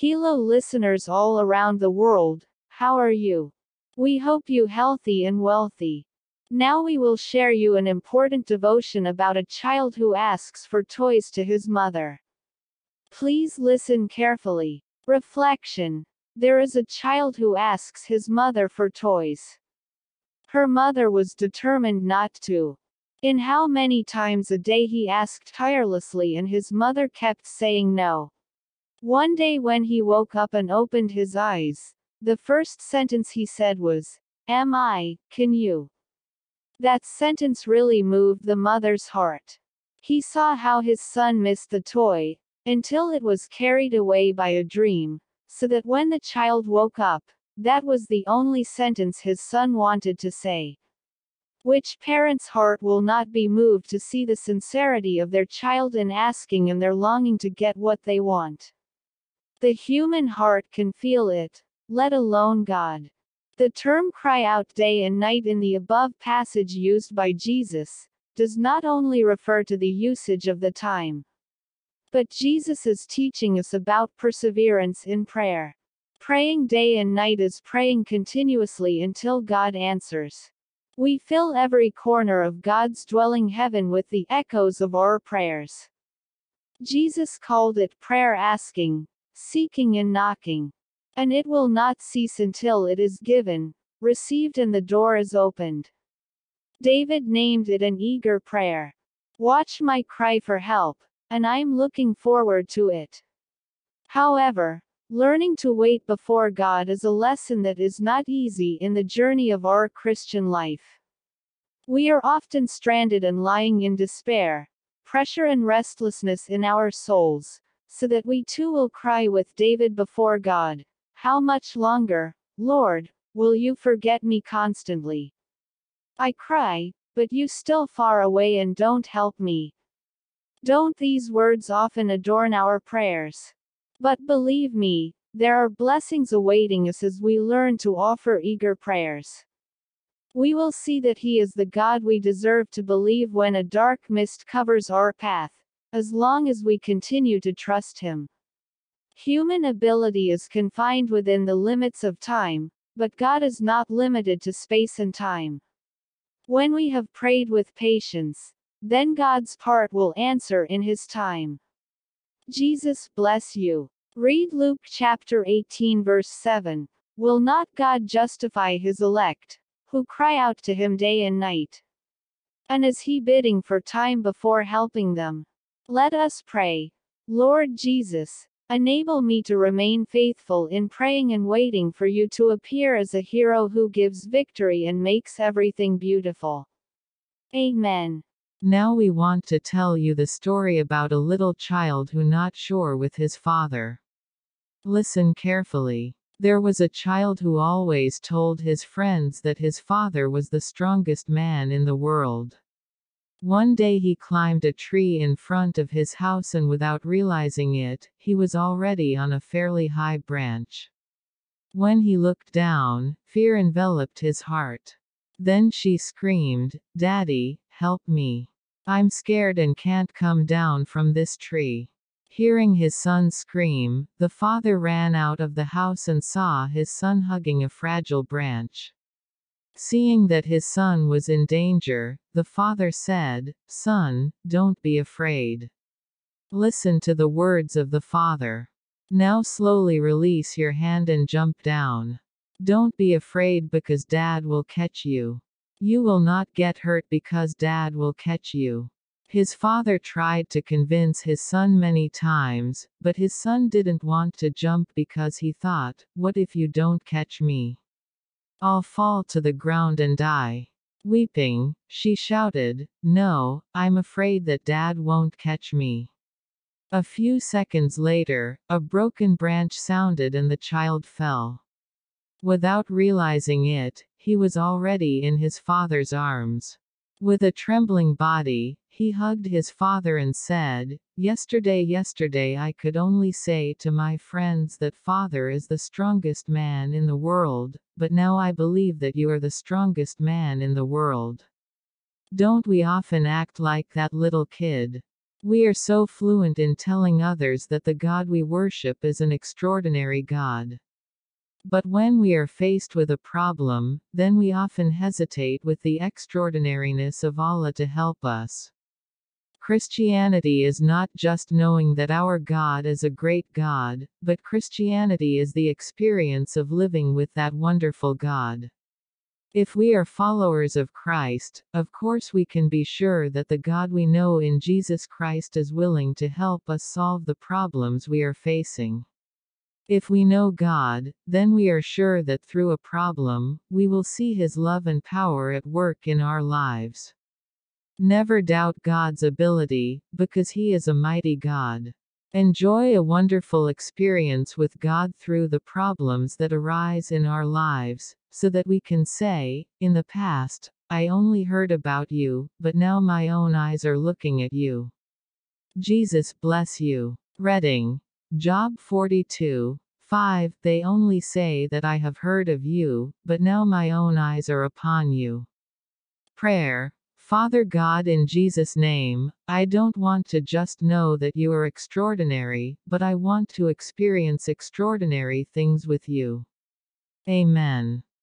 Hello listeners all around the world, how are you? We hope you healthy and wealthy. Now we will share you an important devotion about a child who asks for toys to his mother. Please listen carefully. Reflection. There is a child who asks his mother for toys. Her mother was determined not to. In how many times a day he asked tirelessly and his mother kept saying no. One day when he woke up and opened his eyes, the first sentence he said was, Am I, can you? That sentence really moved the mother's heart. He saw how his son missed the toy, until it was carried away by a dream, so that when the child woke up, that was the only sentence his son wanted to say. Which parent's heart will not be moved to see the sincerity of their child in asking and their longing to get what they want? The human heart can feel it, let alone God. The term cry out day and night in the above passage used by Jesus does not only refer to the usage of the time, but Jesus is teaching us about perseverance in prayer. Praying day and night is praying continuously until God answers. We fill every corner of God's dwelling heaven with the echoes of our prayers. Jesus called it prayer asking, seeking and knocking. And it will not cease until it is given, received and the door is opened. David named it an eager prayer. Watch my cry for help, and I'm looking forward to it. However, Learning to wait before God is a lesson that is not easy in the journey of our Christian life. We are often stranded and lying in despair, pressure and restlessness in our souls, so that we too will cry with David before God, How much longer, Lord, will you forget me constantly? I cry, but you still far away and don't help me. Don't these words often adorn our prayers? But believe me, there are blessings awaiting us as we learn to offer eager prayers. We will see that He is the God we deserve to believe when a dark mist covers our path, as long as we continue to trust Him. Human ability is confined within the limits of time, but God is not limited to space and time. When we have prayed with patience, then God's part will answer in His time. Jesus bless you. Read Luke chapter 18 verse 7. Will not God justify his elect, who cry out to him day and night? And is he bidding for time before helping them? Let us pray. Lord Jesus, enable me to remain faithful in praying and waiting for you to appear as a hero who gives victory and makes everything beautiful. Amen. Now we want to tell you the story about a little child who not sure with his father. Listen carefully. There was a child who always told his friends that his father was the strongest man in the world. One day he climbed a tree in front of his house and without realizing it, he was already on a fairly high branch. When he looked down, fear enveloped his heart. Then she screamed, Daddy, help me. I'm scared and can't come down from this tree. Hearing his son scream, the father ran out of the house and saw his son hugging a fragile branch. Seeing that his son was in danger, the father said, Son, don't be afraid. Listen to the words of the father. Now slowly release your hand and jump down. Don't be afraid because dad will catch you. You will not get hurt because dad will catch you. His father tried to convince his son many times, but his son didn't want to jump because he thought, What if you don't catch me? I'll fall to the ground and die. Weeping, she shouted, No, I'm afraid that dad won't catch me. A few seconds later, a broken branch sounded and the child fell. Without realizing it, he was already in his father's arms. With a trembling body, he hugged his father and said, Yesterday, yesterday, I could only say to my friends that father is the strongest man in the world, but now I believe that you are the strongest man in the world. Don't we often act like that little kid? We are so fluent in telling others that the God we worship is an extraordinary God. But when we are faced with a problem, then we often hesitate with the extraordinariness of Allah to help us. Christianity is not just knowing that our God is a great God, but Christianity is the experience of living with that wonderful God. If we are followers of Christ, of course we can be sure that the God we know in Jesus Christ is willing to help us solve the problems we are facing. If we know God, then we are sure that through a problem, we will see His love and power at work in our lives. Never doubt God's ability, because He is a mighty God. Enjoy a wonderful experience with God through the problems that arise in our lives, so that we can say, In the past, I only heard about you, but now my own eyes are looking at you. Jesus bless you. Reading. Job 42. 5. They only say that I have heard of you, but now my own eyes are upon you. Prayer. Father God in Jesus' name, I don't want to just know that you are extraordinary, but I want to experience extraordinary things with you. Amen.